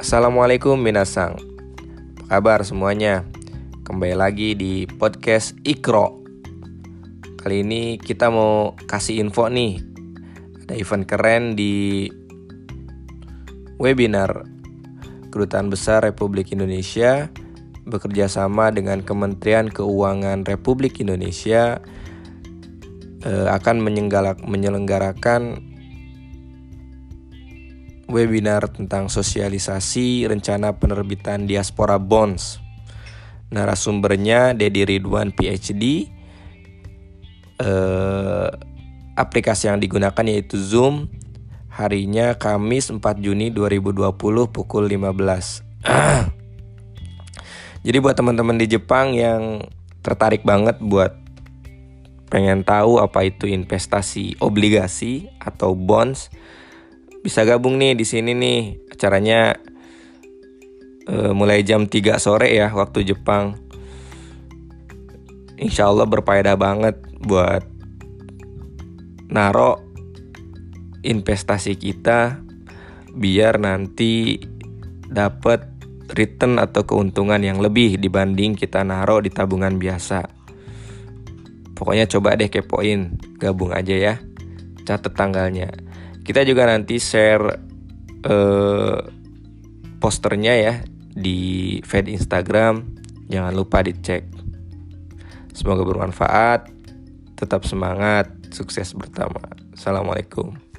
Assalamualaikum minasang. Apa kabar semuanya? Kembali lagi di podcast Ikro. Kali ini kita mau kasih info nih. Ada event keren di webinar Kedutaan Besar Republik Indonesia bekerja sama dengan Kementerian Keuangan Republik Indonesia eh, akan menyelenggarakan webinar tentang sosialisasi rencana penerbitan diaspora bonds. Narasumbernya Dedi Ridwan PhD. Eh, aplikasi yang digunakan yaitu Zoom. Harinya Kamis 4 Juni 2020 pukul 15. Jadi buat teman-teman di Jepang yang tertarik banget buat pengen tahu apa itu investasi obligasi atau bonds, bisa gabung nih di sini nih acaranya uh, mulai jam 3 sore ya waktu Jepang Insya Allah berfaedah banget buat naro investasi kita biar nanti dapat return atau keuntungan yang lebih dibanding kita naro di tabungan biasa. Pokoknya coba deh kepoin, gabung aja ya. Catat tanggalnya. Kita juga nanti share uh, posternya ya di feed Instagram. Jangan lupa dicek. Semoga bermanfaat. Tetap semangat. Sukses bersama. Assalamualaikum.